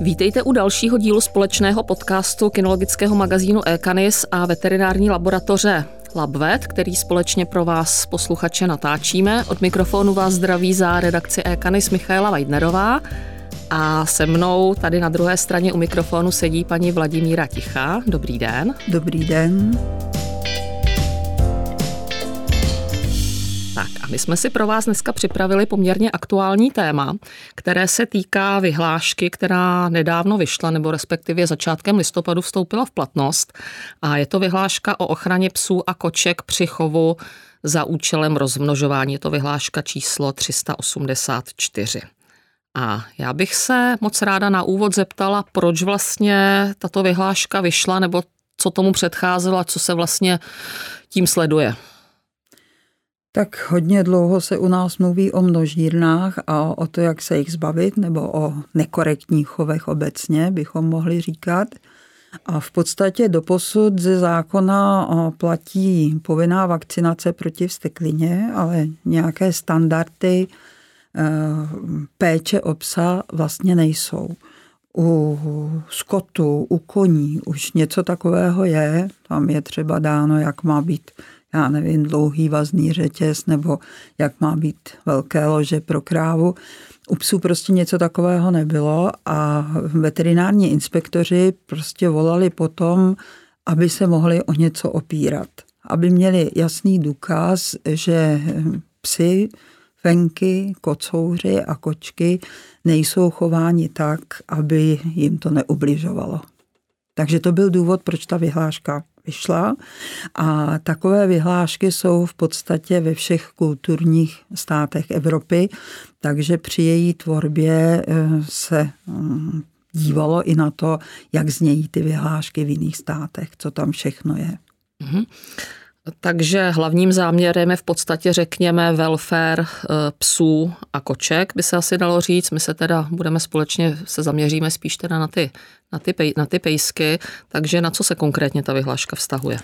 Vítejte u dalšího dílu společného podcastu kinologického magazínu Ekanis a veterinární laboratoře Labvet, který společně pro vás posluchače natáčíme. Od mikrofonu vás zdraví za redakci Ekanis Michaela Weidnerová a se mnou tady na druhé straně u mikrofonu sedí paní Vladimíra Ticha. Dobrý den. Dobrý den. My jsme si pro vás dneska připravili poměrně aktuální téma, které se týká vyhlášky, která nedávno vyšla, nebo respektive začátkem listopadu vstoupila v platnost. A je to vyhláška o ochraně psů a koček při chovu za účelem rozmnožování. Je to vyhláška číslo 384. A já bych se moc ráda na úvod zeptala, proč vlastně tato vyhláška vyšla, nebo co tomu předcházelo a co se vlastně tím sleduje. Tak hodně dlouho se u nás mluví o množírnách a o to, jak se jich zbavit, nebo o nekorektních chovech obecně, bychom mohli říkat. A v podstatě doposud ze zákona platí povinná vakcinace proti vsteklině, ale nějaké standardy e, péče o psa vlastně nejsou. U skotu, u koní už něco takového je, tam je třeba dáno, jak má být já nevím, dlouhý vazný řetěz nebo jak má být velké lože pro krávu. U psů prostě něco takového nebylo a veterinární inspektoři prostě volali potom, aby se mohli o něco opírat. Aby měli jasný důkaz, že psy, fenky, kocouři a kočky nejsou chováni tak, aby jim to neubližovalo. Takže to byl důvod, proč ta vyhláška vyšla. A takové vyhlášky jsou v podstatě ve všech kulturních státech Evropy, takže při její tvorbě eh, se mm, dívalo i na to, jak znějí ty vyhlášky v jiných státech, co tam všechno je. Mm-hmm. Takže hlavním záměrem je v podstatě, řekněme, welfare eh, psů a koček, by se asi dalo říct. My se teda budeme společně, se zaměříme spíš teda na ty, na ty, pej, na ty pejsky, takže na co se konkrétně ta vyhláška vztahuje?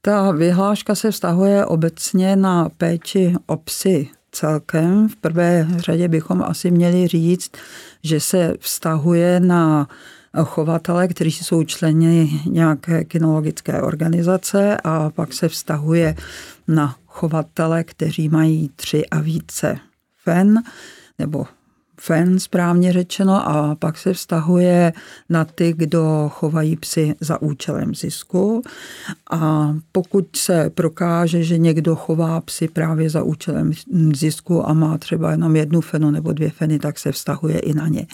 Ta vyhláška se vztahuje obecně na péči o psy celkem. V prvé řadě bychom asi měli říct, že se vztahuje na chovatele, kteří jsou členy nějaké kinologické organizace a pak se vztahuje na chovatele, kteří mají tři a více fen nebo fen správně řečeno a pak se vztahuje na ty, kdo chovají psy za účelem zisku a pokud se prokáže, že někdo chová psy právě za účelem zisku a má třeba jenom jednu fenu nebo dvě feny, tak se vztahuje i na ně.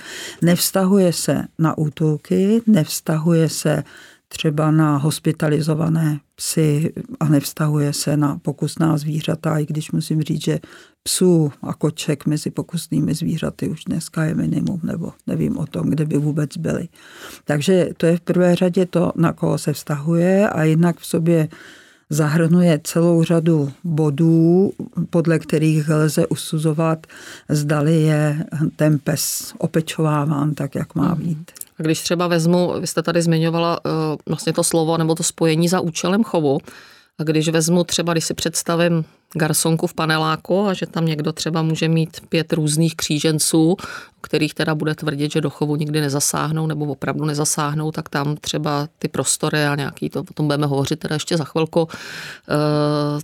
Nevztahuje se na útulky, nevztahuje se třeba na hospitalizované psy a nevztahuje se na pokusná zvířata, i když musím říct, že psů a koček mezi pokusnými zvířaty už dneska je minimum, nebo nevím o tom, kde by vůbec byly. Takže to je v prvé řadě to, na koho se vztahuje a jinak v sobě zahrnuje celou řadu bodů, podle kterých lze usuzovat, zdali je ten pes opečováván tak, jak má být. A když třeba vezmu, vy jste tady zmiňovala uh, vlastně to slovo nebo to spojení za účelem chovu, a když vezmu třeba, když si představím garsonku v paneláku a že tam někdo třeba může mít pět různých kříženců, kterých teda bude tvrdit, že do chovu nikdy nezasáhnou nebo opravdu nezasáhnou, tak tam třeba ty prostory a nějaký, to o tom budeme hovořit teda ještě za chvilku, eh,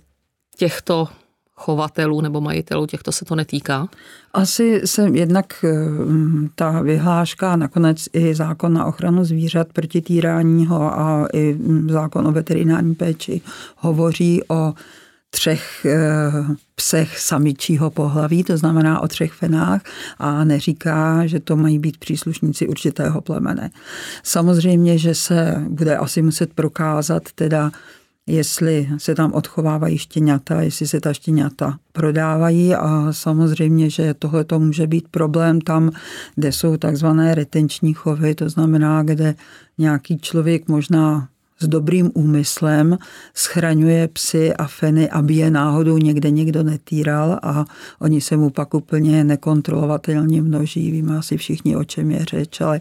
těchto chovatelů nebo majitelů, těchto se to netýká? Asi se jednak eh, ta vyhláška a nakonec i zákon na ochranu zvířat proti týráního a i zákon o veterinární péči hovoří o třech eh, psech samičího pohlaví, to znamená o třech fenách a neříká, že to mají být příslušníci určitého plemene. Samozřejmě, že se bude asi muset prokázat teda jestli se tam odchovávají štěňata, jestli se ta štěňata prodávají a samozřejmě, že tohle to může být problém tam, kde jsou takzvané retenční chovy, to znamená, kde nějaký člověk možná s dobrým úmyslem schraňuje psy a feny, aby je náhodou někde někdo netýral a oni se mu pak úplně nekontrolovatelně množí. Víme asi všichni, o čem je řeč, ale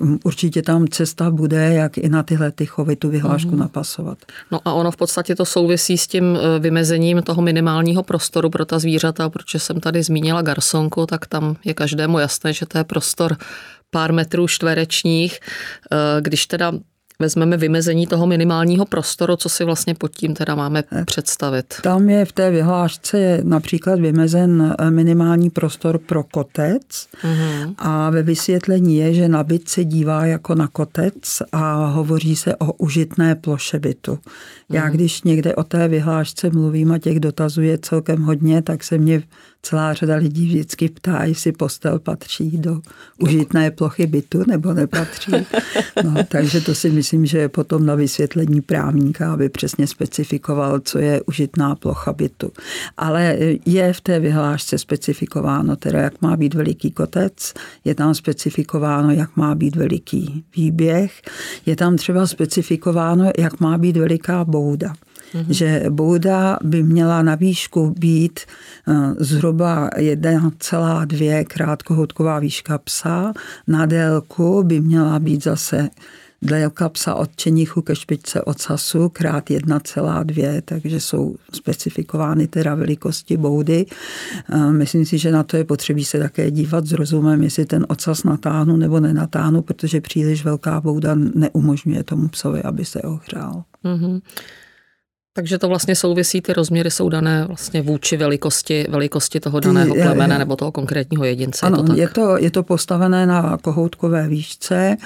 mm, určitě tam cesta bude, jak i na tyhle ty chovy tu vyhlášku mm. napasovat. No a ono v podstatě to souvisí s tím e, vymezením toho minimálního prostoru pro ta zvířata, protože jsem tady zmínila garsonku, tak tam je každému jasné, že to je prostor pár metrů čtverečních. E, když teda vezmeme vymezení toho minimálního prostoru, co si vlastně pod tím teda máme představit? Tam je v té vyhlášce například vymezen eh, minimální prostor pro kotec uh-huh. a ve vysvětlení je, že na byt se dívá jako na kotec a hovoří se o užitné ploše bytu. Já uh-huh. když někde o té vyhlášce mluvím a těch dotazů je celkem hodně, tak se mě celá řada lidí vždycky ptá, jestli postel patří do užitné plochy bytu nebo nepatří. No, takže to si myslím, že je potom na vysvětlení právníka, aby přesně specifikoval, co je užitná plocha bytu. Ale je v té vyhlášce specifikováno, teda jak má být veliký kotec, je tam specifikováno, jak má být veliký výběh, je tam třeba specifikováno, jak má být veliká bouda mm-hmm. že bouda by měla na výšku být eh, zhruba 1,2 krátkohoutková výška psa, na délku by měla být zase délka psa od čenichu ke špičce ocasu krát 1,2, takže jsou specifikovány teda velikosti boudy. Eh, myslím si, že na to je potřebí se také dívat s rozumem, jestli ten ocas natáhnu nebo nenatáhnu, protože příliš velká bouda neumožňuje tomu psovi, aby se ohřál. Mm-hmm. Takže to vlastně souvisí, ty rozměry jsou dané vlastně vůči velikosti, velikosti toho daného plemene nebo toho konkrétního jedince. Ano, je to, tak? Je, to, je to postavené na kohoutkové výšce.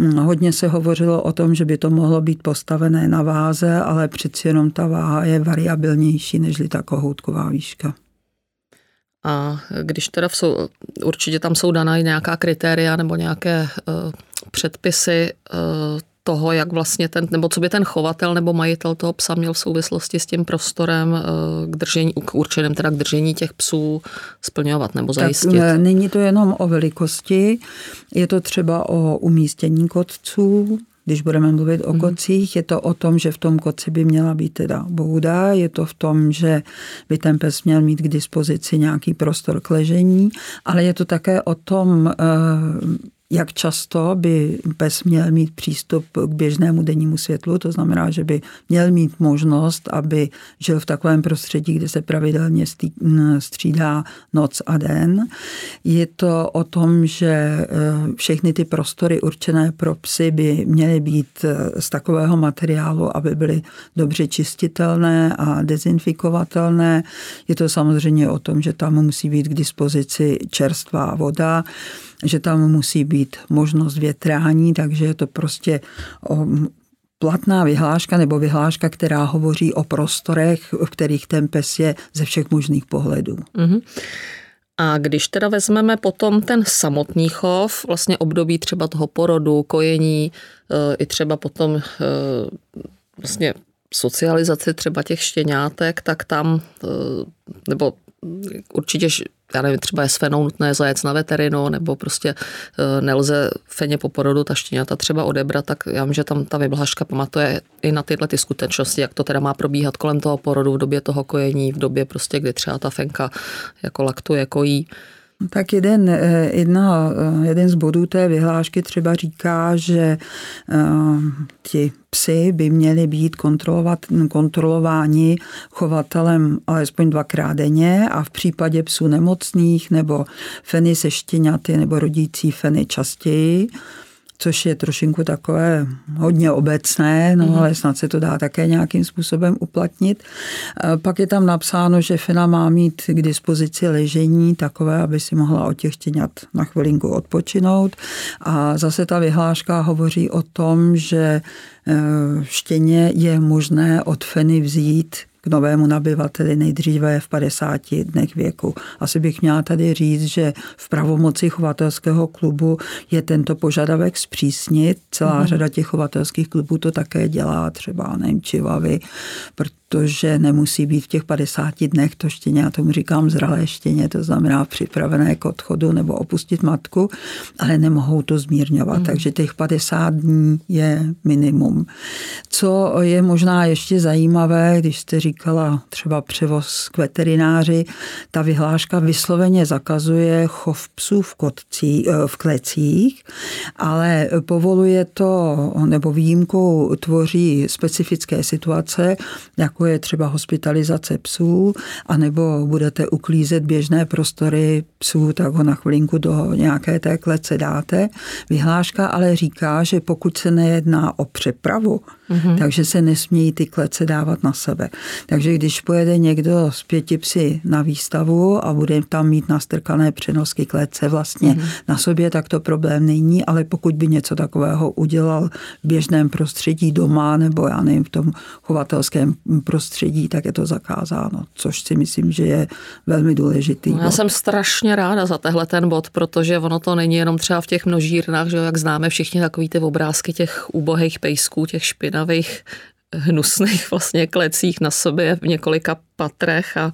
Hm, hodně se hovořilo o tom, že by to mohlo být postavené na váze, ale přeci jenom ta váha je variabilnější než ta kohoutková výška. A když teda jsou, určitě tam jsou daná nějaká kritéria nebo nějaké uh, předpisy, uh, toho, jak vlastně ten, nebo co by ten chovatel nebo majitel toho psa měl v souvislosti s tím prostorem eh, k držení, k určeným teda k držení těch psů splňovat nebo zajistit. Tak, eh, není to jenom o velikosti, je to třeba o umístění kotců, když budeme mluvit o mhm. kocích, je to o tom, že v tom koci by měla být teda bouda, je to v tom, že by ten pes měl mít k dispozici nějaký prostor k ležení, ale je to také o tom, eh, jak často by pes měl mít přístup k běžnému dennímu světlu, to znamená, že by měl mít možnost, aby žil v takovém prostředí, kde se pravidelně střídá noc a den. Je to o tom, že e, všechny ty prostory určené pro psy by měly být e, z takového materiálu, aby byly dobře čistitelné a dezinfikovatelné. Je to samozřejmě o tom, že tam musí být k dispozici čerstvá voda, že tam musí být možnost větrání, takže je to prostě platná vyhláška nebo vyhláška, která hovoří o prostorech, v kterých ten pes je ze všech možných pohledů. Mm-hmm. A když teda vezmeme potom ten samotný chov, vlastně období třeba toho porodu, kojení, e, i třeba potom e, vlastně socializaci třeba těch štěňátek, tak tam, e, nebo určitě já nevím, třeba je s fenou nutné zajet na veterinu, nebo prostě e, nelze feně po porodu ta štěňata třeba odebrat, tak já vím, že tam ta vyblhaška pamatuje i na tyhle ty skutečnosti, jak to teda má probíhat kolem toho porodu, v době toho kojení, v době prostě, kdy třeba ta fenka jako laktuje, kojí. Tak jeden, eh, jedna, eh, jeden z bodů té vyhlášky třeba říká, že ti psy by měli být kontrolovat, kontrolováni chovatelem alespoň dvakrát denně a v případě psů nemocných nebo feny se štěňaty nebo rodící feny častěji což je trošinku takové hodně obecné, no mm. ale snad se to dá také nějakým způsobem uplatnit. Pak je tam napsáno, že fena má mít k dispozici ležení takové, aby si mohla od těch štěňat na chvilinku odpočinout. A zase ta vyhláška hovoří o tom, že e, štěně je možné od feny vzít k novému nabyvateli nejdříve v 50 dnech věku. Asi bych měla tady říct, že v pravomoci chovatelského klubu je tento požadavek zpřísnit. Celá mm. řada těch chovatelských klubů to také dělá, třeba nevím, čivavy, protože nemusí být v těch 50 dnech to štěně, já tomu říkám zralé štěně, to znamená připravené k odchodu nebo opustit matku, ale nemohou to zmírňovat. Mm. Takže těch 50 dní je minimum. Co je možná ještě zajímavé, když jste říkala třeba převoz k veterináři, ta vyhláška vysloveně zakazuje chov psů v, kotcí, eh, v klecích, ale povoluje to, nebo výjimkou tvoří specifické situace, jako je třeba hospitalizace psů, anebo budete uklízet běžné prostory psů, tak ho na chvilinku do nějaké té klece dáte. Vyhláška ale říká, že pokud se nejedná o přepravu, mm-hmm. takže se nesmějí ty klece dávat na sebe. Takže když pojede někdo z pěti psy na výstavu a bude tam mít nastrkané přenosky klece vlastně mm-hmm. na sobě, tak to problém není, ale pokud by něco takového udělal v běžném prostředí doma nebo já nevím, v tom chovatelském prostředí, tak je to zakázáno, což si myslím, že je velmi důležitý. No, já jsem strašně ráda za tehle ten bod, protože ono to není jenom třeba v těch množírnách, že jak známe všichni takový ty obrázky těch úbohých pejsků, těch špinavých hnusných vlastně klecích na sobě v několika patrech a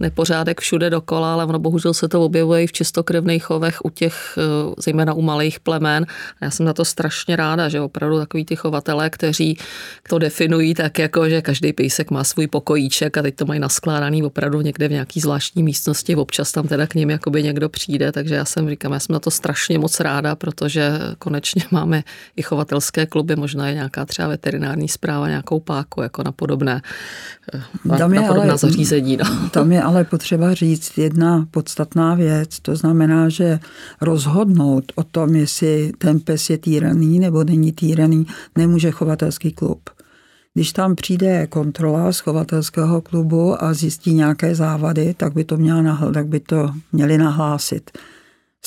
nepořádek všude dokola, ale ono bohužel se to objevuje i v čistokrevných chovech u těch, eh, zejména u malých plemen. A já jsem na to strašně ráda, že opravdu takový ty chovatelé, kteří to definují tak jako, že každý pejsek má svůj pokojíček a teď to mají naskládaný opravdu někde v nějaký zvláštní místnosti, občas tam teda k ním jakoby někdo přijde, takže já jsem říkám, já jsem na to strašně moc ráda, protože konečně máme i chovatelské kluby, možná je nějaká třeba veterinární zpráva, nějakou páku jako na podobné, eh, na, na podobná ale, zařízení. No. Tam je ale potřeba říct jedna podstatná věc, to znamená, že rozhodnout o tom, jestli ten pes je týraný nebo není týraný, nemůže chovatelský klub. Když tam přijde kontrola z chovatelského klubu a zjistí nějaké závady, tak by to, měla nahl, tak by to měli nahlásit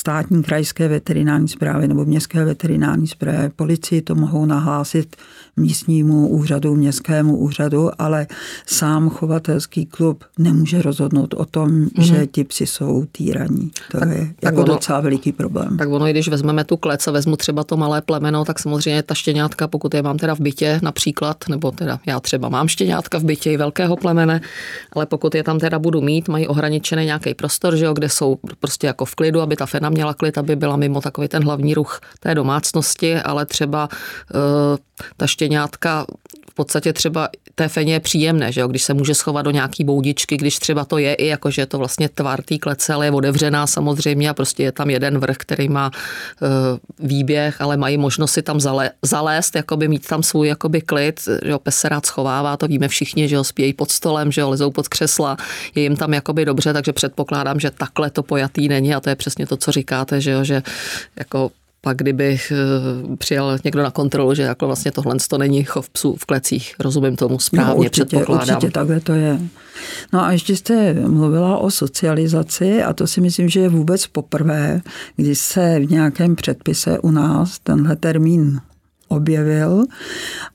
státní krajské veterinární zprávy nebo městské veterinární zprávy, policii to mohou nahlásit místnímu úřadu, městskému úřadu, ale sám chovatelský klub nemůže rozhodnout o tom, mm-hmm. že ti psi jsou týraní. To tak, je tak jako ono, docela veliký problém. Tak ono, i když vezmeme tu klec a vezmu třeba to malé plemeno, tak samozřejmě ta štěňátka, pokud je mám teda v bytě například, nebo teda já třeba mám štěňátka v bytě i velkého plemene, ale pokud je tam teda budu mít, mají ohraničený nějaký prostor, že jo, kde jsou prostě jako v klidu, aby ta fena měla klid, aby byla mimo takový ten hlavní ruch té domácnosti, ale třeba uh, ta štěňátka v podstatě třeba té feně je příjemné, že jo? když se může schovat do nějaký boudičky, když třeba to je i jako, že je to vlastně tvar té klece, ale je otevřená samozřejmě a prostě je tam jeden vrch, který má uh, výběh, ale mají možnost si tam zale, zalézt, jakoby mít tam svůj jakoby klid, že jo, pes se rád schovává, to víme všichni, že jo, spějí pod stolem, že jo, lezou pod křesla, je jim tam jakoby dobře, takže předpokládám, že takhle to pojatý není a to je přesně to, co říkáte, že jo, že jako pak kdyby eh, přijel někdo na kontrolu, že jako vlastně tohle to není chov psů v klecích. Rozumím tomu správně, no, určitě, předpokládám. Určitě takhle to je. No a ještě jste mluvila o socializaci a to si myslím, že je vůbec poprvé, kdy se v nějakém předpise u nás tenhle termín objevil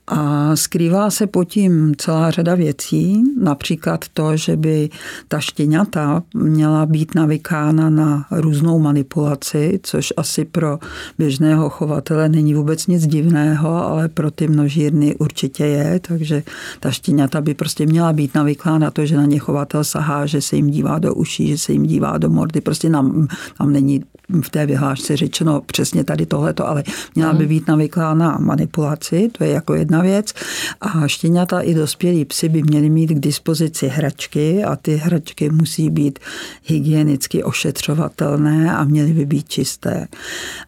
a skrývá se pod tím celá řada věcí, například to, že by ta štěňata měla být navykána na různou manipulaci, což asi pro běžného chovatele není vůbec nic divného, ale pro ty množírny určitě je, takže ta štěňata by prostě měla být navyklá na to, že na ně chovatel sahá, že se jim dívá do uší, že se jim dívá do mordy, prostě nám, tam není v té vyhlášce řečeno přesně tady tohleto, ale měla by být navyklá na manipulaci, to je jako jedna věc. A štěňata i dospělí psy by měly mít k dispozici hračky a ty hračky musí být hygienicky ošetřovatelné a měly by být čisté.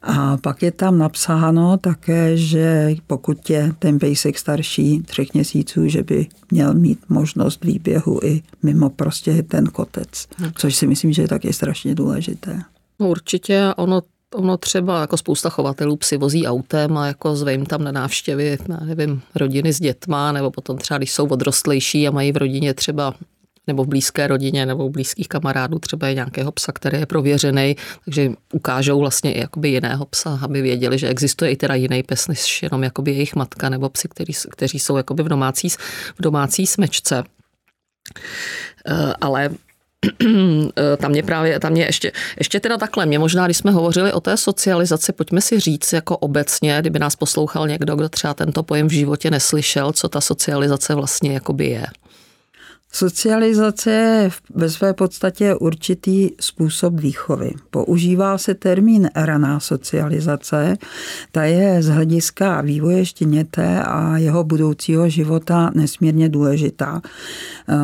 A pak je tam napsáno také, že pokud je ten pejsek starší třech měsíců, že by měl mít možnost výběhu i mimo prostě ten kotec, hm. což si myslím, že je taky strašně důležité. Určitě ono Ono třeba jako spousta chovatelů psi vozí autem a jako zvím tam na návštěvy, já nevím, rodiny s dětma, nebo potom třeba, když jsou odrostlejší a mají v rodině třeba nebo v blízké rodině nebo v blízkých kamarádů třeba je nějakého psa, který je prověřený, takže ukážou vlastně i jakoby jiného psa, aby věděli, že existuje i teda jiný pes než jenom jakoby jejich matka nebo psi, který, kteří jsou jakoby v domácí, v domácí smečce. Ale tam mě právě, tam mě ještě, ještě teda takhle, mě možná, když jsme hovořili o té socializaci, pojďme si říct jako obecně, kdyby nás poslouchal někdo, kdo třeba tento pojem v životě neslyšel, co ta socializace vlastně jakoby je. Socializace je ve své podstatě určitý způsob výchovy. Používá se termín raná socializace, ta je z hlediska vývoje štěněte a jeho budoucího života nesmírně důležitá. Eh,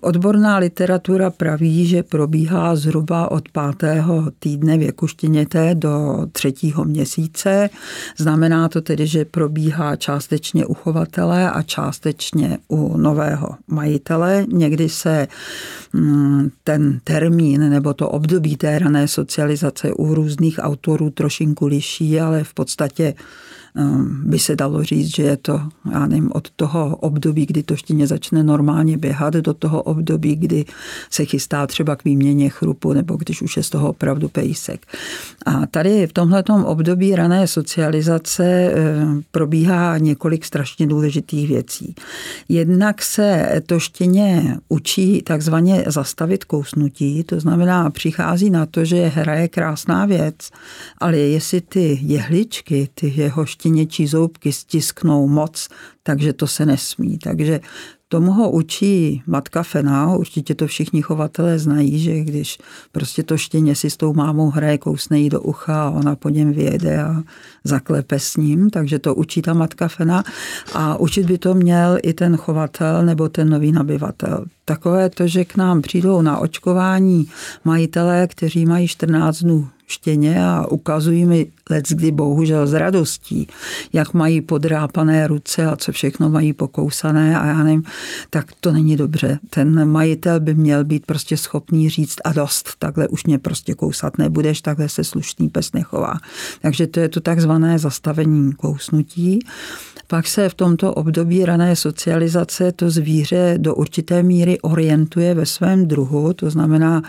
odborná literatura praví, že probíhá zhruba od pátého týdne věku štěněte do třetího měsíce. Znamená to tedy, že probíhá částečně u chovatele a částečně u nového majitele někdy se mm, ten termín nebo to období té rané socializace u různých autorů trošinku liší, ale v podstatě by se dalo říct, že je to, já nevím, od toho období, kdy to štěně začne normálně běhat, do toho období, kdy se chystá třeba k výměně chrupu, nebo když už je z toho opravdu pejsek. A tady v tomhletom období rané socializace ehm, probíhá několik strašně důležitých věcí. Jednak se to štěně učí takzvaně zastavit kousnutí, to znamená přichází na to, že hra je krásná věc, ale jestli ty jehličky, ty jeho štěněčí zoubky stisknou moc, takže to se nesmí. Takže Tomu ho učí matka Fena, určitě to všichni chovatelé znají, že když prostě to štěně si s tou mámou hraje, kousne jí do ucha a ona po něm vyjede a zaklepe s ním, takže to učí ta matka Fena a učit by to měl i ten chovatel nebo ten nový nabyvatel. Takové to, že k nám přijdou na očkování majitelé, kteří mají 14 dnů štěně a ukazují mi let kdy bohužel s radostí, jak mají podrápané ruce a co všechno mají pokousané a já nevím, tak to není dobře. Ten majitel by měl být prostě schopný říct a dost, takhle už mě prostě kousat nebudeš, takhle se slušný pes nechová. Takže to je to takzvané zastavení kousnutí. Pak se v tomto období rané socializace to zvíře do určité míry orientuje ve svém druhu, to znamená,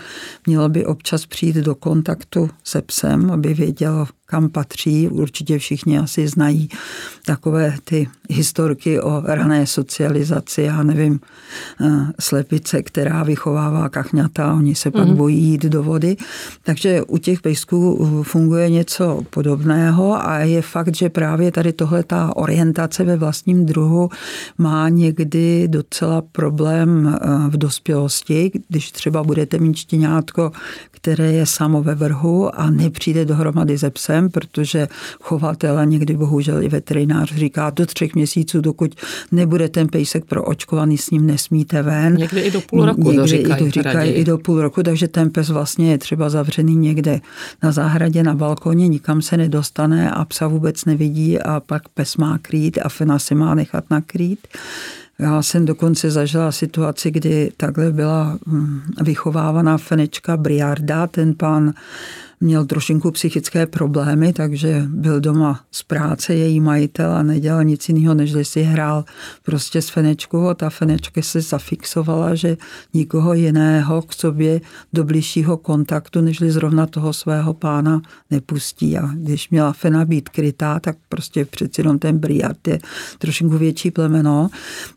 mělo by občas přijít do kontaktu se psem, aby vědělo, kam patří. Určitě všichni asi znají takové ty historky o rané socializaci, já nevím, eh, slepice, která vychovává kachňata, oni se pak mm. bojí jít do vody. Takže u těch pejsků funguje něco podobného a je fakt, že právě tady tohle ta orientace ve vlastním druhu má někdy docela problém eh, v dospělosti, když třeba budete mít štěňátko, které je samo ve vrhu a nepřijde dohromady se psem, protože chovatel a někdy bohužel i veterinář říká do třech měsíců, dokud nebude ten pejsek proočkovaný, s ním nesmíte ven. Někdy i do půl roku někdy to říkají. I, to říkají i do půl roku, takže ten pes vlastně je třeba zavřený někde na zahradě, na balkoně, nikam se nedostane a psa vůbec nevidí a pak pes má krýt a fena si má nechat nakrýt. Já jsem dokonce zažila situaci, kdy takhle byla hm, vychovávaná fenečka Briarda, ten pán měl trošinku psychické problémy, takže byl doma z práce její majitel a nedělal nic jiného, než si hrál prostě s Fenečkou a ta Fenečka se zafixovala, že nikoho jiného k sobě do blížšího kontaktu, nežli zrovna toho svého pána nepustí. A když měla Fena být krytá, tak prostě přeci jenom ten Briard je trošinku větší plemeno,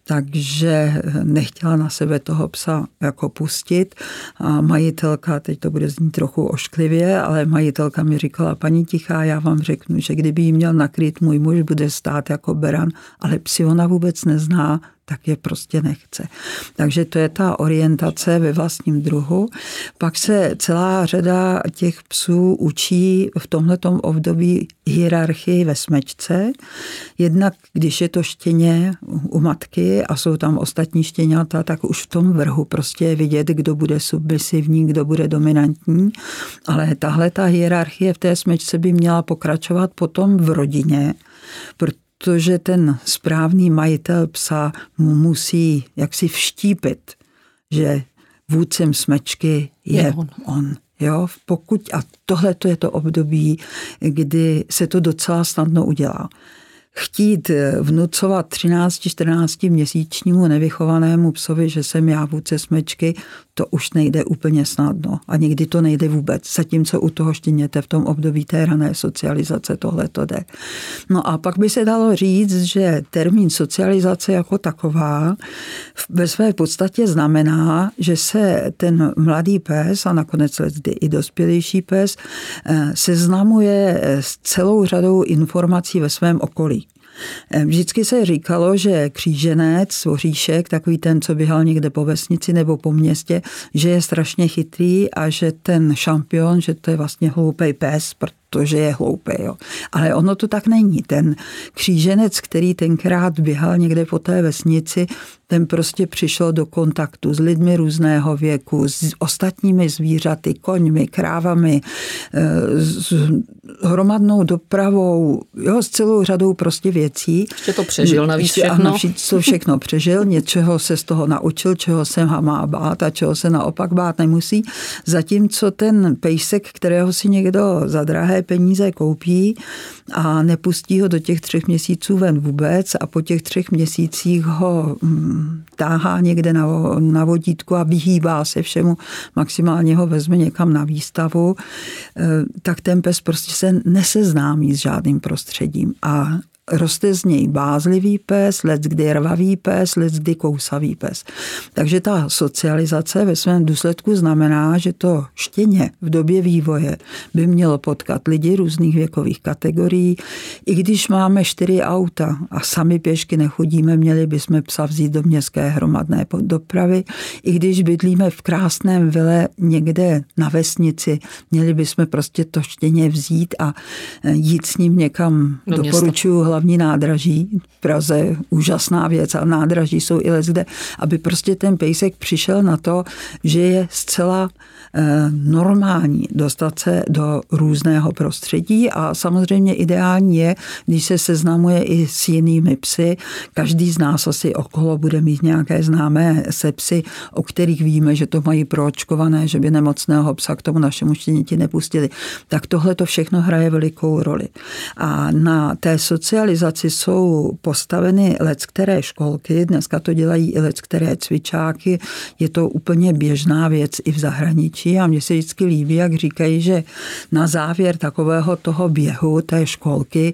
takže nechtěla na sebe toho psa jako pustit a majitelka, teď to bude znít trochu ošklivě, majitelka mi říkala, paní Tichá, já vám řeknu, že kdyby jí měl nakrýt můj muž, bude stát jako beran, ale psi ona vůbec nezná, tak je prostě nechce. Takže to je ta orientace ve vlastním druhu. Pak se celá řada těch psů učí v tomhletom období hierarchii ve smečce. Jednak, když je to štěně u matky a jsou tam ostatní štěňata, tak už v tom vrhu prostě je vidět, kdo bude submisivní, kdo bude dominantní. Ale tahle ta hierarchie v té smečce by měla pokračovat potom v rodině, protože ten správný majitel psa mu musí jaksi vštípit, že vůdcem smečky je, je on. on. Jo, pokud, a tohle to je to období, kdy se to docela snadno udělá. Chtít eh, vnucovat 13-14 měsíčnímu nevychovanému psovi, že jsem já vůdce smečky, to už nejde úplně snadno. A někdy to nejde vůbec. Zatímco u toho štěněte v tom období té rané socializace tohle to jde. No a pak by se dalo říct, že termín socializace jako taková ve své podstatě znamená, že se ten mladý pes a nakonec i dospělejší pes eh, seznamuje s celou řadou informací ve svém okolí. Eh, vždycky se říkalo, že kříženec, voříšek, takový ten, co běhal někde po vesnici nebo po městě, že je strašně chytrý a že ten šampion, že to je vlastně hloupý pes, protože je hloupý. Jo. Ale ono to tak není. Ten kříženec, který tenkrát běhal někde po té vesnici, ten prostě přišel do kontaktu s lidmi různého věku, s ostatními zvířaty, koňmi, krávami, eh, s hromadnou dopravou, jo, s celou řadou prostě věcí. Ještě to přežil navíc všechno. A to všechno přežil, něčeho se z toho naučil, čeho se má bát a čeho se naopak bát nemusí. Zatímco ten pejsek, kterého si někdo za drahé peníze koupí a nepustí ho do těch třech měsíců ven vůbec a po těch třech měsících ho hm, táhá někde na, na vodítku a vyhýbá se všemu, maximálně ho vezme někam na výstavu, eh, tak ten pes prostě se neseznámí s žádným prostředím. A roste z něj bázlivý pes, let kdy rvavý pes, let kdy kousavý pes. Takže ta socializace ve svém důsledku znamená, že to štěně v době vývoje by mělo potkat lidi různých věkových kategorií. I když máme čtyři auta a sami pěšky nechodíme, měli bychom psa vzít do městské hromadné dopravy. I když bydlíme v krásném vile někde na vesnici, měli bychom prostě to štěně vzít a jít s ním někam, do doporučuju hlavní nádraží. V Praze úžasná věc a nádraží jsou i zde, aby prostě ten pejsek přišel na to, že je zcela eh, normální dostat se do různého prostředí a samozřejmě ideální je, když se seznamuje i s jinými psy. Každý z nás asi okolo bude mít nějaké známé sepsy, o kterých víme, že to mají proočkované, že by nemocného psa k tomu našemu štěněti nepustili. Tak tohle to všechno hraje velikou roli. A na té sociální socializaci jsou postaveny lec které školky, dneska to dělají i lec které cvičáky, je to úplně běžná věc i v zahraničí a mně se vždycky líbí, jak říkají, že na závěr takového toho běhu té školky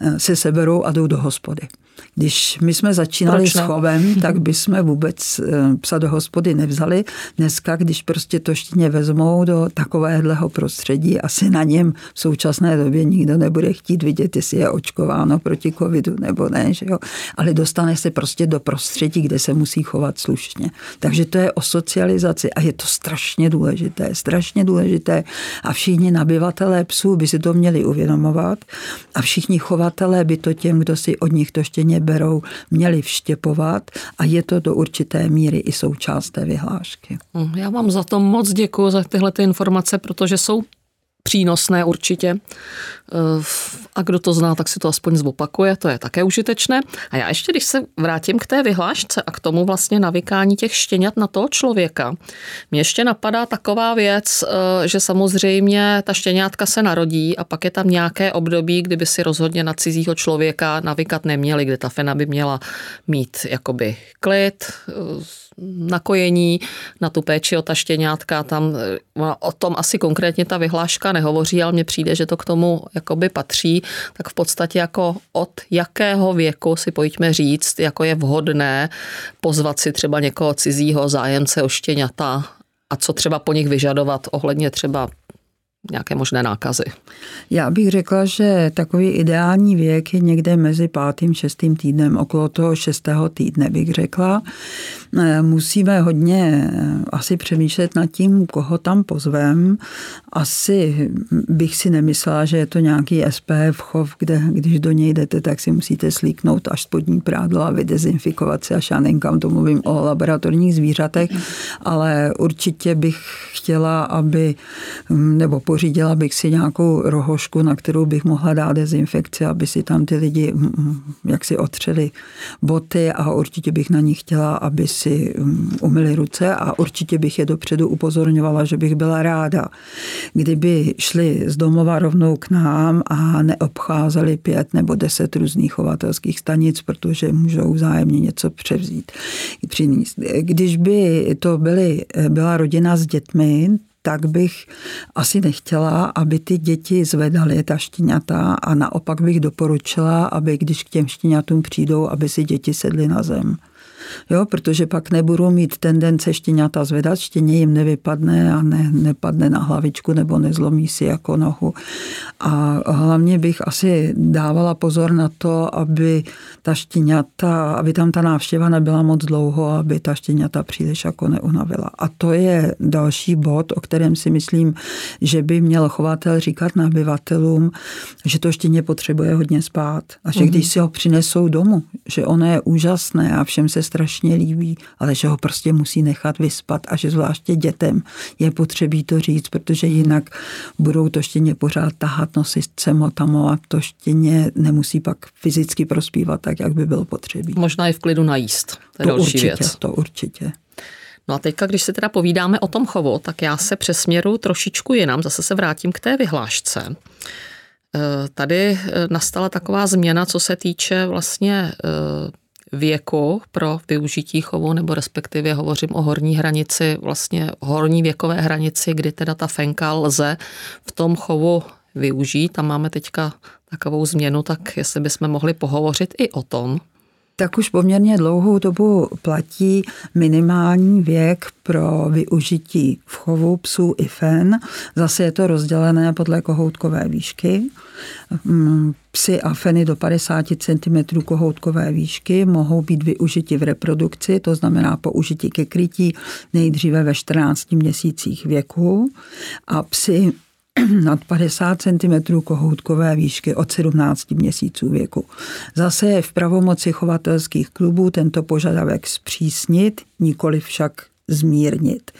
eh, se seberou a jdou do hospody. Když my jsme začínali s chovem, tak bychom vůbec eh, psa do hospody nevzali. Dneska, když prostě to štěně vezmou do takovéhleho prostředí, asi na něm v současné době nikdo nebude chtít vidět, jestli je očkováno proti covidu nebo ne, že jo? ale dostane se prostě do prostředí, kde se musí chovat slušně. Takže to je o socializaci a je to strašně důležité, strašně důležité a všichni nabyvatelé psů by si to měli uvědomovat a všichni chovatelé by to těm, kdo si od nich to štěně berou, měli vštěpovat a je to do určité míry i součást té vyhlášky. Hm, já vám za to moc děkuji za tyhle ty informace, protože jsou přínosné určitě. Eh, a kdo to zná, tak si to aspoň zopakuje, to je také užitečné. A já ještě, když se vrátím k té vyhlášce a k tomu vlastně navykání těch štěňat na toho člověka, mě ještě napadá taková věc, eh, že samozřejmě ta štěňátka se narodí a pak je tam nějaké období, kdyby si rozhodně na cizího člověka navykat neměli, kdy ta fena by měla mít jakoby klid, eh, nakojení, na tu péči o ta štěňátka, tam o tom asi konkrétně ta vyhláška nehovoří, ale mně přijde, že to k tomu jakoby patří, tak v podstatě jako od jakého věku si pojďme říct, jako je vhodné pozvat si třeba někoho cizího zájemce o štěňata a co třeba po nich vyžadovat ohledně třeba nějaké možné nákazy? Já bych řekla, že takový ideální věk je někde mezi pátým, šestým týdnem, okolo toho šestého týdne bych řekla. Musíme hodně eh, asi přemýšlet nad tím, koho tam pozvem. Asi bych si nemyslela, že je to nějaký SPF chov, kde když do něj jdete, tak si musíte slíknout až spodní prádlo a vydezinfikovat se až já nenkam, to mluvím o laboratorních zvířatech, ale určitě bych chtěla, aby, hm, nebo pořídila bych si nějakou rohošku, na kterou bych mohla dát dezinfekci, aby si tam ty lidi hm, hm, jak si otřeli boty a určitě bych na ní chtěla, aby si si um, umyli ruce a určitě bych je dopředu upozorňovala, že bych byla ráda, kdyby šli z domova rovnou k nám a neobcházeli pět nebo deset různých chovatelských stanic, protože můžou vzájemně něco převzít. Když by to byly, byla rodina s dětmi, tak bych asi nechtěla, aby ty děti zvedaly ta štěňata a naopak bych doporučila, aby když k těm štěňatům přijdou, aby si děti sedly na zem jo, protože pak nebudou mít tendence štěňata zvedat, štěně jim nevypadne a ne, nepadne na hlavičku nebo nezlomí si jako nohu. A hlavně bych asi dávala pozor na to, aby ta štěňata, aby tam ta návštěva nebyla moc dlouho, aby ta štěňata příliš jako neunavila. A to je další bod, o kterém si myslím, že by měl chovatel říkat nabyvatelům, že to štěně potřebuje hodně spát a že mm-hmm. když si ho přinesou domů, že ono je úžasné a všem se strašně líbí, ale že ho prostě musí nechat vyspat a že zvláště dětem je potřebí to říct, protože jinak budou to štěně pořád tahat, nosit cemo tamo a to štěně nemusí pak fyzicky prospívat tak, jak by bylo potřebí. Možná i v klidu najíst. To je to další určitě, věc. To určitě. No a teďka, když se teda povídáme o tom chovu, tak já se přesměru trošičku jinam, zase se vrátím k té vyhlášce. E, tady e, nastala taková změna, co se týče vlastně e, věku pro využití chovu, nebo respektive hovořím o horní hranici, vlastně horní věkové hranici, kdy teda ta fenka lze v tom chovu využít. Tam máme teďka takovou změnu, tak jestli bychom mohli pohovořit i o tom tak už poměrně dlouhou dobu platí minimální věk pro využití v chovu psů i fen. Zase je to rozdělené podle kohoutkové výšky. Psy a feny do 50 cm kohoutkové výšky mohou být využiti v reprodukci, to znamená použití ke krytí nejdříve ve 14 měsících věku a psy nad 50 cm kohoutkové výšky od 17 měsíců věku. Zase je v pravomoci chovatelských klubů tento požadavek zpřísnit, nikoli však zmírnit.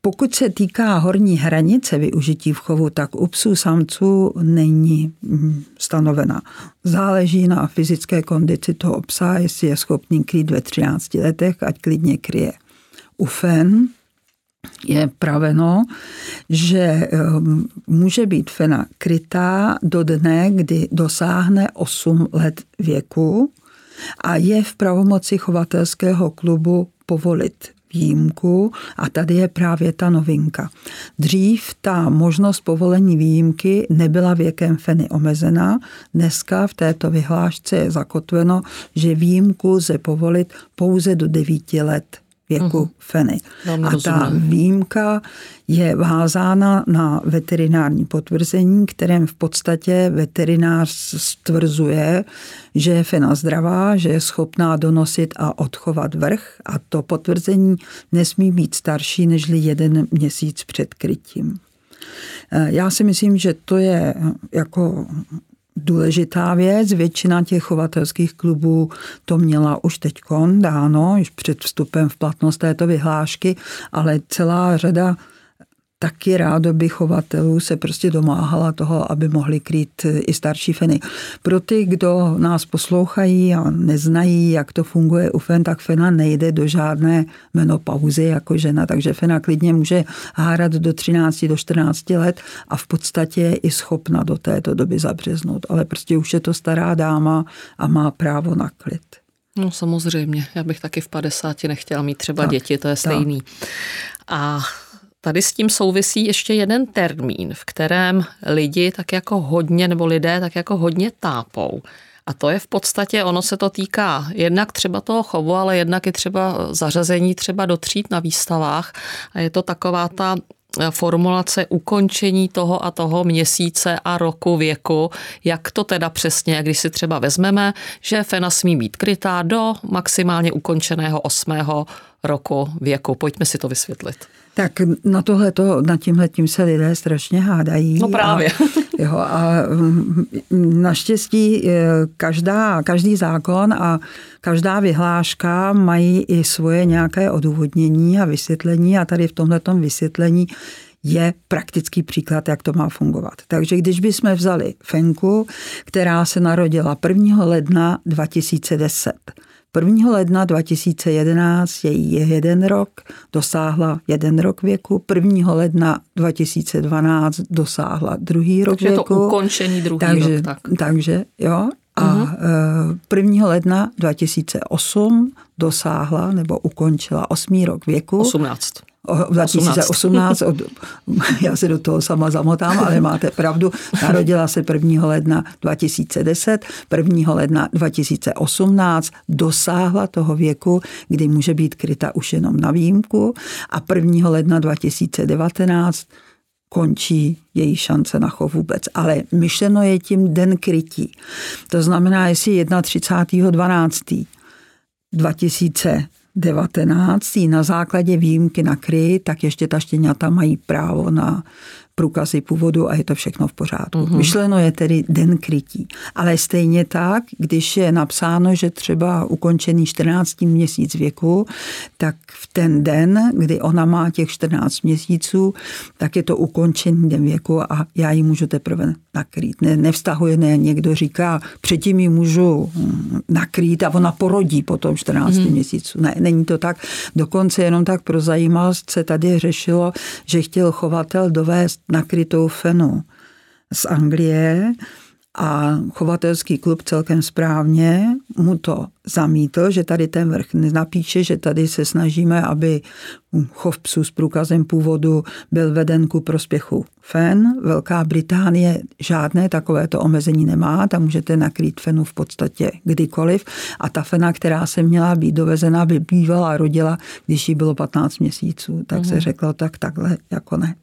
Pokud se týká horní hranice využití v chovu, tak u psů samců není mm, stanovena. Záleží na fyzické kondici toho psa, jestli je schopný krýt ve 13 letech, ať klidně kryje. U fen je praveno, že um, může být fena krytá do dne, kdy dosáhne 8 let věku a je v pravomoci chovatelského klubu povolit výjimku a tady je právě ta novinka. Dřív ta možnost povolení výjimky nebyla věkem feny omezená, dneska v této vyhlášce je zakotveno, že výjimku lze povolit pouze do 9 let věku uh-huh. feny. a ta výjimka je vázána na veterinární potvrzení, kterém v podstatě veterinář stvrzuje, že je fena zdravá, že je schopná donosit a odchovat vrch a to potvrzení nesmí být starší než jeden měsíc před krytím. Já si myslím, že to je jako důležitá věc. Většina těch chovatelských klubů to měla už teď dáno, již před vstupem v platnost této vyhlášky, ale celá řada taky rádoby chovatelů se prostě domáhala toho, aby mohli krýt i starší feny. Pro ty, kdo nás poslouchají a neznají, jak to funguje u fen, tak fena nejde do žádné menopauzy jako žena, takže fena klidně může hárat do 13, do 14 let a v podstatě je i schopna do této doby zabřeznout, ale prostě už je to stará dáma a má právo na klid. No samozřejmě, já bych taky v 50 nechtěla mít třeba tak, děti, to je stejný. Tak. A Tady s tím souvisí ještě jeden termín, v kterém lidi tak jako hodně, nebo lidé tak jako hodně tápou. A to je v podstatě, ono se to týká jednak třeba toho chovu, ale jednak i třeba zařazení třeba do tříd na výstavách. A je to taková ta formulace ukončení toho a toho měsíce a roku věku, jak to teda přesně, když si třeba vezmeme, že fena smí být krytá do maximálně ukončeného osmého roku věku. Pojďme si to vysvětlit. Tak na tohleto, na tímhletím se lidé strašně hádají. No právě. A, jo, a mm, naštěstí každá, každý zákon a každá vyhláška mají i svoje nějaké odůvodnění a vysvětlení a tady v tomhletom vysvětlení je praktický příklad, jak to má fungovat. Takže když bychom vzali Fenku, která se narodila 1. ledna 2010, 1. ledna 2011 je jeden rok, dosáhla jeden rok věku. 1. ledna 2012 dosáhla druhý rok takže věku. Takže to ukončení druhý takže, rok. Tak. Takže jo. A 1. Mhm. ledna 2008 dosáhla nebo ukončila osmý rok věku. 18. 2018, od, já se do toho sama zamotám, ale máte pravdu, narodila se 1. ledna 2010, 1. ledna 2018 dosáhla toho věku, kdy může být kryta už jenom na výjimku a 1. ledna 2019 končí její šance na chov vůbec. Ale myšleno je tím den krytí. To znamená, jestli 31.12. 2000 19. na základě výjimky na kry, tak ještě ta štěňata mají právo na průkazy původu a je to všechno v pořádku. Mm-hmm. Myšleno je tedy den krytí. Ale stejně tak, když je napsáno, že třeba ukončený 14. měsíc věku, tak v ten den, kdy ona má těch 14 měsíců, tak je to ukončený den věku a já ji můžu teprve nakrýt. Ne, nevztahuje, ne, někdo říká, předtím ji můžu hm, nakrýt a ona porodí po tom 14 mm-hmm. měsíců. Ne, není to tak. Dokonce jenom tak pro zajímavost se tady řešilo, že chtěl chovatel dovést nakrytou fenu z Anglie a chovatelský klub celkem správně mu to zamítl, že tady ten vrch nenapíše, že tady se snažíme, aby chov psů s průkazem původu byl veden ku prospěchu fen. Velká Británie žádné takovéto omezení nemá, tam můžete nakrýt fenu v podstatě kdykoliv a ta fena, která se měla být dovezena, by bývala rodila, když jí bylo 15 měsíců. Tak mm-hmm. se mhm. řeklo, tak takhle jako ne.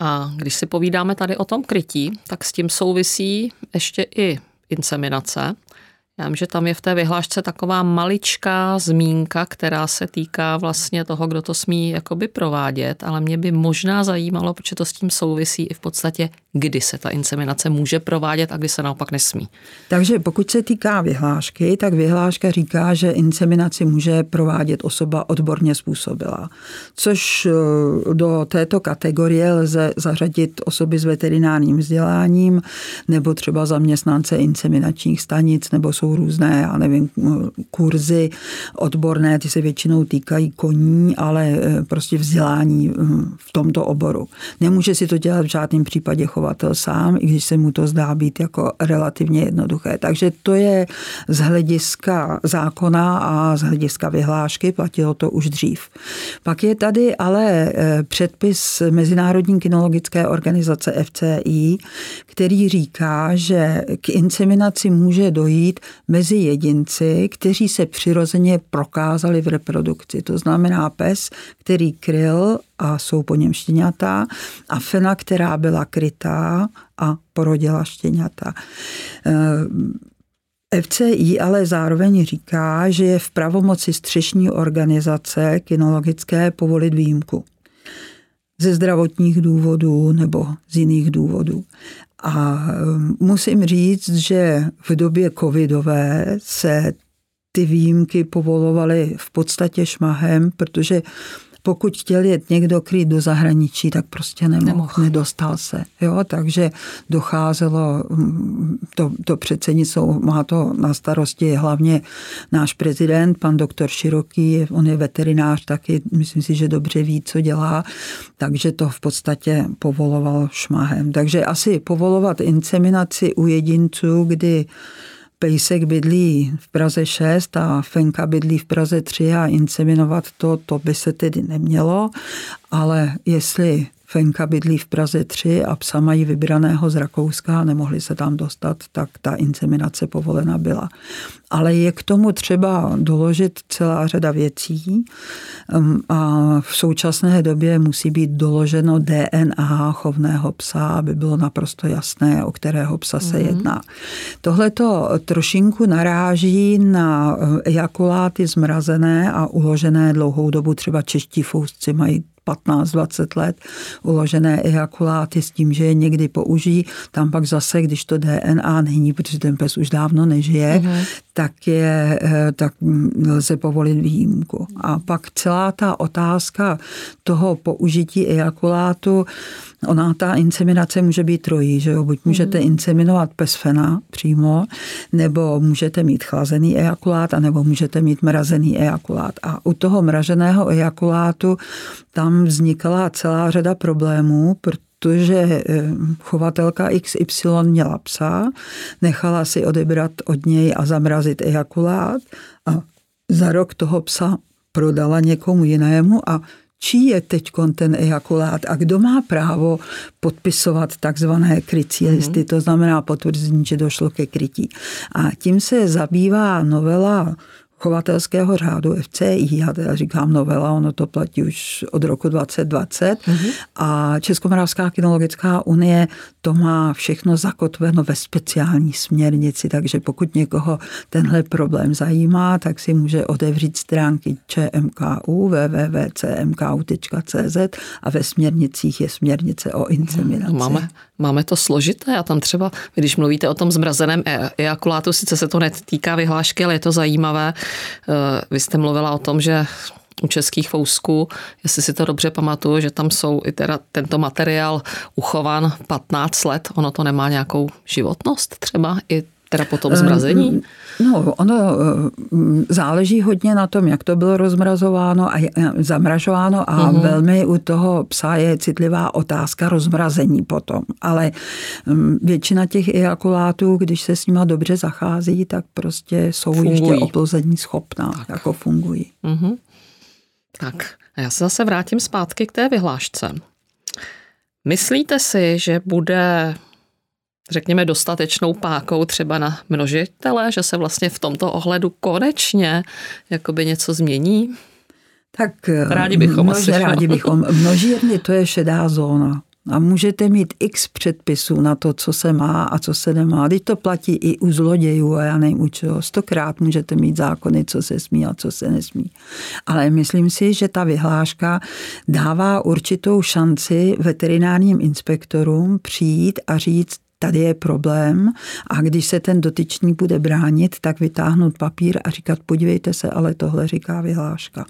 A když si povídáme tady o tom krytí, tak s tím souvisí ještě i inseminace. Já vím, že tam je v té vyhlášce taková maličká zmínka, která se týká vlastně toho, kdo to smí jakoby provádět, ale mě by možná zajímalo, protože to s tím souvisí i v podstatě, kdy se ta inseminace může provádět a kdy se naopak nesmí. Takže pokud se týká vyhlášky, tak vyhláška říká, že inseminaci může provádět osoba odborně způsobila, což eh, do této kategorie lze zařadit osoby s veterinárním vzděláním nebo třeba zaměstnance inseminačních stanic nebo jsou různé, já nevím, kurzy odborné, ty se většinou týkají koní, ale e, prostě vzdělání e, v tomto oboru. Nemůže si to dělat v žádném případě chovatel sám, i když se mu to zdá být jako relativně jednoduché. Takže to je z hlediska zákona a z hlediska vyhlášky, platilo to už dřív. Pak je tady ale e, předpis Mezinárodní kinologické organizace FCI, který říká, že k inseminaci může dojít mezi jedinci, kteří se přirozeně prokázali v reprodukci. To znamená pes, který kryl a jsou po něm štěňata a fena, která byla krytá a porodila štěňata. Eh, FCI ale zároveň říká, že je v pravomoci střešní organizace kinologické povolit výjimku ze zdravotních důvodů nebo z jiných důvodů. A um, musím říct, že v době covidové se ty výjimky povolovaly v podstatě šmahem, protože pokud chtěl jet někdo krýt do zahraničí, tak prostě nemohl, nemohl. nedostal se. Jo? Takže docházelo, mm, to, to předsednictvo má to na starosti hlavně náš prezident, pan doktor Široký, on je veterinář taky, myslím si, že dobře ví, co dělá, takže to v podstatě povoloval šmahem. Takže asi povolovat inseminaci u jedinců, kdy Pejsek bydlí v Praze 6 a Fenka bydlí v Praze 3 a inseminovat to, to by se tedy nemělo, ale jestli Fenka bydlí v Praze 3 a psa mají vybraného z Rakouska a nemohli se tam dostat, tak ta inseminace povolena byla. Ale je k tomu třeba doložit celá řada věcí um, a v současné době musí být doloženo DNA chovného psa, aby bylo naprosto jasné, o kterého psa se mm-hmm. jedná. Tohle to trošinku naráží na ejakuláty zmrazené a uložené dlouhou dobu. Třeba čeští fousci mají 15-20 let uložené ejakuláty s tím, že je někdy použijí. Tam pak zase, když to DNA není, protože ten pes už dávno nežije, mm-hmm. Tak, je, eh, tak lze povolit výjimku. A pak celá ta otázka toho použití ejakulátu, ona ta inseminace může být trojí, že jo? buď můžete mm. inseminovat pesfena přímo, nebo můžete mít chlazený ejakulát, anebo můžete mít mrazený ejakulát. A u toho mraženého ejakulátu tam vznikala celá řada problémů, protože eh, chovatelka XY měla psa, nechala si odebrat od něj a zamrazit ejakulát a za rok toho psa prodala někomu jinému a čí je teď ten ejakulát a kdo má právo podpisovat takzvané krycí listy, mm-hmm. to znamená potvrzení, že došlo ke krytí. A tím se zabývá novela chovatelského řádu FCI, já teda říkám novela, ono to platí už od roku 2020 mm-hmm. a Českomoravská kinologická unie to má všechno zakotveno ve speciální směrnici, takže pokud někoho tenhle problém zajímá, tak si může otevřít stránky ČMKU www.cmku.cz a ve směrnicích je směrnice o inseminaci. Máme, máme to složité? A tam třeba, když mluvíte o tom zmrazeném e- ejakulátu, sice se to netýká vyhlášky, ale je to zajímavé. Eh, vy jste mluvila o tom, že u českých fousků, jestli si to dobře pamatuju, že tam jsou i teda tento materiál uchovan 15 let, ono to nemá nějakou životnost třeba? I teda po tom eh, zmrazení? No, ono eh, záleží hodně na tom, jak to bylo rozmrazováno a zamražováno a uh-huh. velmi u toho psa je citlivá otázka rozmrazení potom. Ale mm, většina těch ejakulátů, když se s nima dobře zachází, tak prostě jsou fungují. ještě oplození schopná, tak. jako fungují. Uh-huh. Tak a já se zase vrátím zpátky k té vyhlášce. Myslíte si, že bude řekněme, dostatečnou pákou třeba na množitele, že se vlastně v tomto ohledu konečně jakoby něco změní? Tak rádi bychom množe, asi. Rádi bychom. Množírny to je šedá zóna. A můžete mít x předpisů na to, co se má a co se nemá. Teď to platí i u zlodějů a já nevím u čeho. Stokrát můžete mít zákony, co se smí a co se nesmí. Ale myslím si, že ta vyhláška dává určitou šanci veterinárním inspektorům přijít a říct, tady je problém a když se ten dotyčný bude bránit, tak vytáhnout papír a říkat, podívejte se, ale tohle říká vyhláška.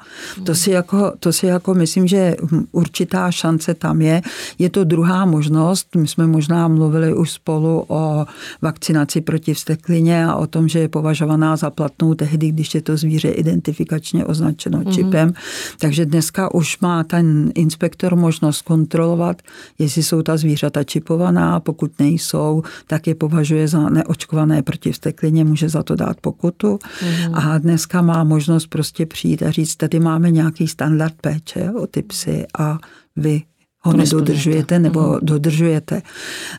To si jako, to si jako myslím, že určitá šance tam je. Je to druhá možnost, my jsme možná mluvili už spolu o vakcinaci proti vsteklině a o tom, že je považovaná za platnou tehdy, když je to zvíře identifikačně označeno mm-hmm. čipem. Takže dneska už má ten inspektor možnost kontrolovat, jestli jsou ta zvířata čipovaná, pokud nejsou, jsou, tak je považuje za neočkované proti vsteklině, může za to dát pokutu. Mm. A dneska má možnost prostě přijít a říct, tady máme nějaký standard péče o ty psy a vy ho nedodržujete nebo uh-huh. dodržujete.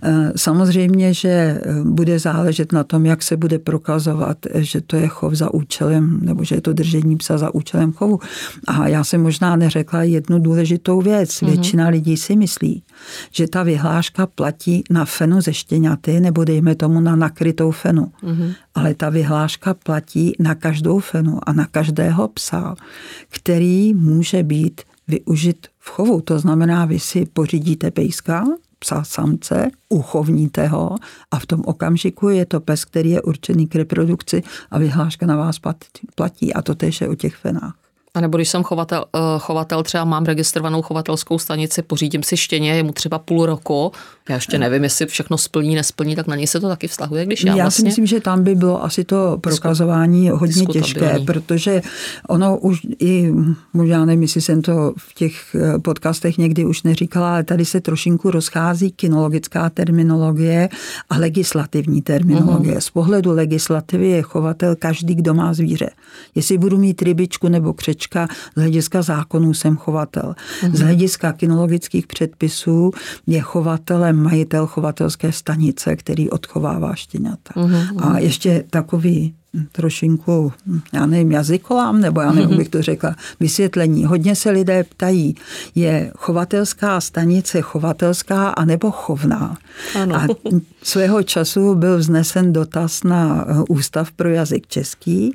Eh, samozřejmě, že eh, bude záležet na tom, jak se bude prokazovat, že to je chov za účelem, nebo že je to držení psa za účelem chovu. A já jsem možná neřekla jednu důležitou věc. Uh-huh. Většina lidí si myslí, že ta vyhláška platí na fenu ze štěňaty, nebo dejme tomu na nakrytou fenu. Uh-huh. Ale ta vyhláška platí na každou fenu a na každého psa, který může být využit v chovu. To znamená, vy si pořídíte pejska, psa samce, uchovníte ho a v tom okamžiku je to pes, který je určený k reprodukci a vyhláška na vás platí. A to tež je o těch fenách. A nebo když jsem chovatel, eh, chovatel, třeba mám registrovanou chovatelskou stanici, pořídím si štěně, je mu třeba půl roku, já ještě nevím, jestli všechno splní, nesplní, tak na něj se to taky vztahuje, když já, já vlastně... si myslím, že tam by bylo asi to prokazování hodně těžké, protože ono už i, možná nevím, jestli jsem to v těch eh, podcastech někdy už neříkala, ale tady se trošinku rozchází kinologická terminologie a legislativní terminologie. Uh-huh. Z pohledu legislativy je chovatel každý, kdo má zvíře. Jestli budu mít rybičku nebo křečka, z hlediska zákonů jsem chovatel. Uh-huh. Z hlediska kinologických předpisů je chovatelem majitel chovatelské stanice, který odchovává štěňata. Uh-huh. A ještě takový trošinku, já nevím, jazykolám, nebo já nevím, bych to řekla, vysvětlení. Hodně se lidé ptají, je chovatelská stanice chovatelská anebo chovná? Ano. A svého času byl vznesen dotaz na Ústav pro jazyk český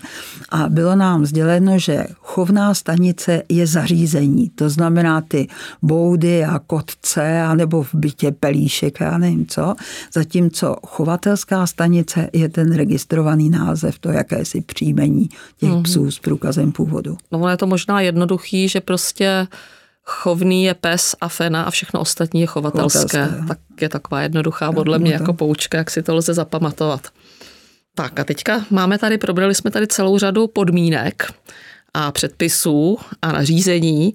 a bylo nám sděleno, že chovná stanice je zařízení. To znamená ty boudy a kotce, anebo v bytě pelíšek, já nevím co. Zatímco chovatelská stanice je ten registrovaný název. To to jakési příjmení těch mm-hmm. psů s průkazem původu. No ono je to možná jednoduchý, že prostě chovný je pes a fena a všechno ostatní je chovatelské. chovatelské. Tak je taková jednoduchá podle mě jako poučka, jak si to lze zapamatovat. Tak a teďka máme tady, probrali jsme tady celou řadu podmínek a předpisů a nařízení.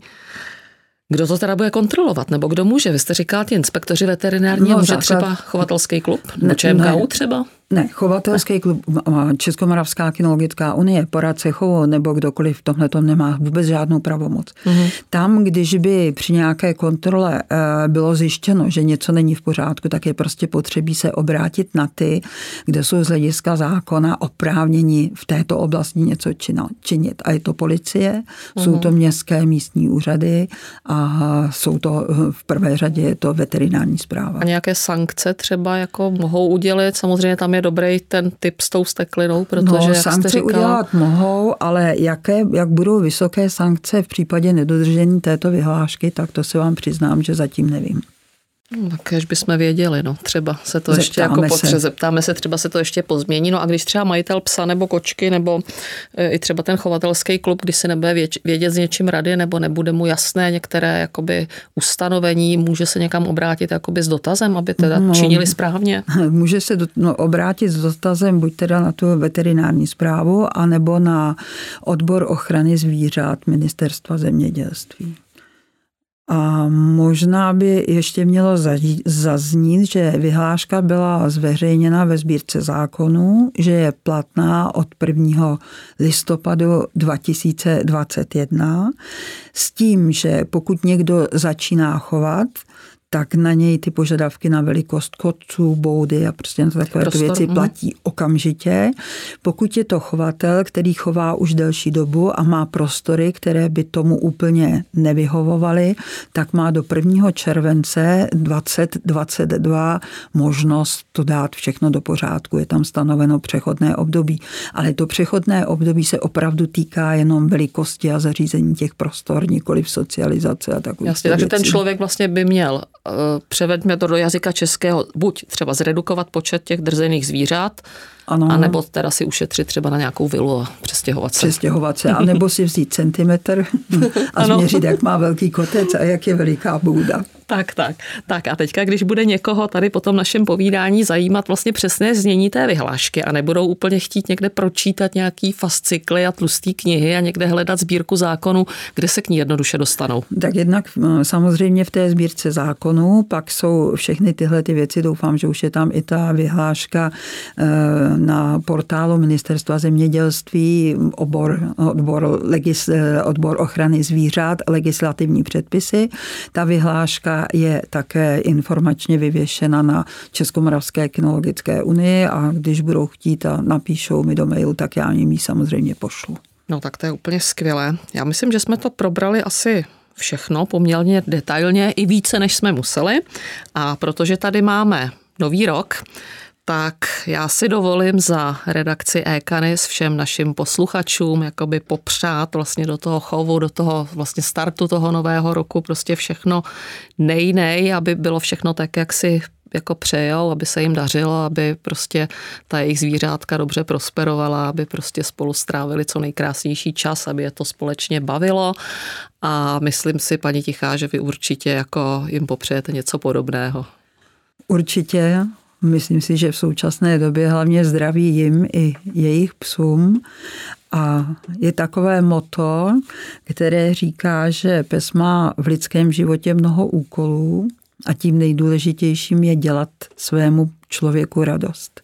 Kdo to teda bude kontrolovat, nebo kdo může? Vy jste říkal, ty inspektoři veterinární, no, může třeba chovatelský klub, nebo ČMKU ne, třeba? Ne, chovatelský klub, Českomoravská kinologická unie, poradce chovu nebo kdokoliv v tomhle nemá vůbec žádnou pravomoc. Mm-hmm. Tam, když by při nějaké kontrole eh, bylo zjištěno, že něco není v pořádku, tak je prostě potřebí se obrátit na ty, kde jsou z hlediska zákona oprávněni v této oblasti něco činit. A je to policie, mm-hmm. jsou to městské místní úřady a jsou to v prvé řadě je to veterinární zpráva. A nějaké sankce třeba jako mohou udělit, samozřejmě tam je dobrý ten typ s tou steklinou, protože no, jak sankce jste říkala... udělat mohou, ale jaké, jak budou vysoké sankce v případě nedodržení této vyhlášky, tak to se vám přiznám, že zatím nevím. No, až bychom věděli, no, třeba se to zeptáme ještě jako potře, zeptáme se, třeba se to ještě pozmění. No a když třeba majitel psa nebo kočky nebo e, i třeba ten chovatelský klub, když se nebude vědět s něčím rady nebo nebude mu jasné některé jakoby ustanovení, může se někam obrátit jakoby s dotazem, aby teda no, činili správně? Může se do, no, obrátit s dotazem buď teda na tu veterinární zprávu, anebo na odbor ochrany zvířat ministerstva zemědělství. A možná by ještě mělo zaznít, že vyhláška byla zveřejněna ve sbírce zákonů, že je platná od 1. listopadu 2021 s tím, že pokud někdo začíná chovat, tak na něj ty požadavky na velikost kotců, boudy a prostě na takové Prostor, věci mhm. platí okamžitě. Pokud je to chovatel, který chová už delší dobu a má prostory, které by tomu úplně nevyhovovaly, tak má do 1. července 2022 možnost to dát všechno do pořádku. Je tam stanoveno přechodné období. Ale to přechodné období se opravdu týká jenom velikosti a zařízení těch prostor, nikoli v socializace a takové Jasně, takže ten člověk vlastně by měl Eh, převeďme to do jazyka českého, buď třeba zredukovat počet těch drzených zvířat, ano. A nebo teda si ušetřit třeba na nějakou vilu a přestěhovat se. Přestěhovat se, a nebo si vzít centimetr a změřit, jak má velký kotec a jak je veliká bouda. Tak, tak. Tak a teďka, když bude někoho tady po tom našem povídání zajímat vlastně přesné znění té vyhlášky a nebudou úplně chtít někde pročítat nějaký fascikly a tlusté knihy a někde hledat sbírku zákonů, kde se k ní jednoduše dostanou? Tak jednak samozřejmě v té sbírce zákonů, pak jsou všechny tyhle ty věci, doufám, že už je tam i ta vyhláška eh, na portálu Ministerstva zemědělství obor, odbor, legis, odbor ochrany zvířat, legislativní předpisy. Ta vyhláška je také informačně vyvěšena na Českomoravské kinologické unii a když budou chtít a napíšou mi do mailu, tak já jim ji samozřejmě pošlu. No tak to je úplně skvělé. Já myslím, že jsme to probrali asi všechno poměrně detailně, i více, než jsme museli. A protože tady máme nový rok, tak já si dovolím za redakci Ekanis všem našim posluchačům jakoby popřát vlastně do toho chovu, do toho vlastně startu toho nového roku prostě všechno nejnej, aby bylo všechno tak, jak si jako přejou, aby se jim dařilo, aby prostě ta jejich zvířátka dobře prosperovala, aby prostě spolu strávili co nejkrásnější čas, aby je to společně bavilo a myslím si, paní Tichá, že vy určitě jako jim popřejete něco podobného. Určitě, Myslím si, že v současné době hlavně zdraví jim i jejich psům. A je takové moto, které říká, že pes má v lidském životě mnoho úkolů a tím nejdůležitějším je dělat svému člověku radost.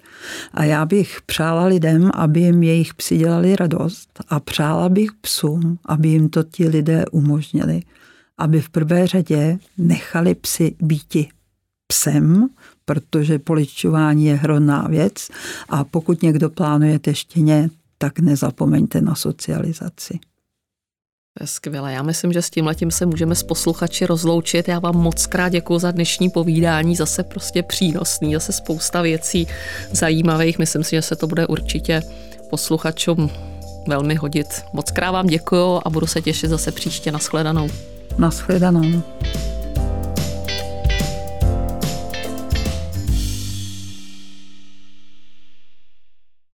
A já bych přála lidem, aby jim jejich psi dělali radost a přála bych psům, aby jim to ti lidé umožnili, aby v prvé řadě nechali psy býti psem, protože poličování je hroná věc a pokud někdo plánujete štěně, tak nezapomeňte na socializaci. Skvělé. Já myslím, že s tím letím se můžeme s posluchači rozloučit. Já vám moc krát děkuji za dnešní povídání, zase prostě přínosný, zase spousta věcí zajímavých. Myslím si, že se to bude určitě posluchačům velmi hodit. Moc krát vám děkuji a budu se těšit zase příště. Naschledanou. Naschledanou.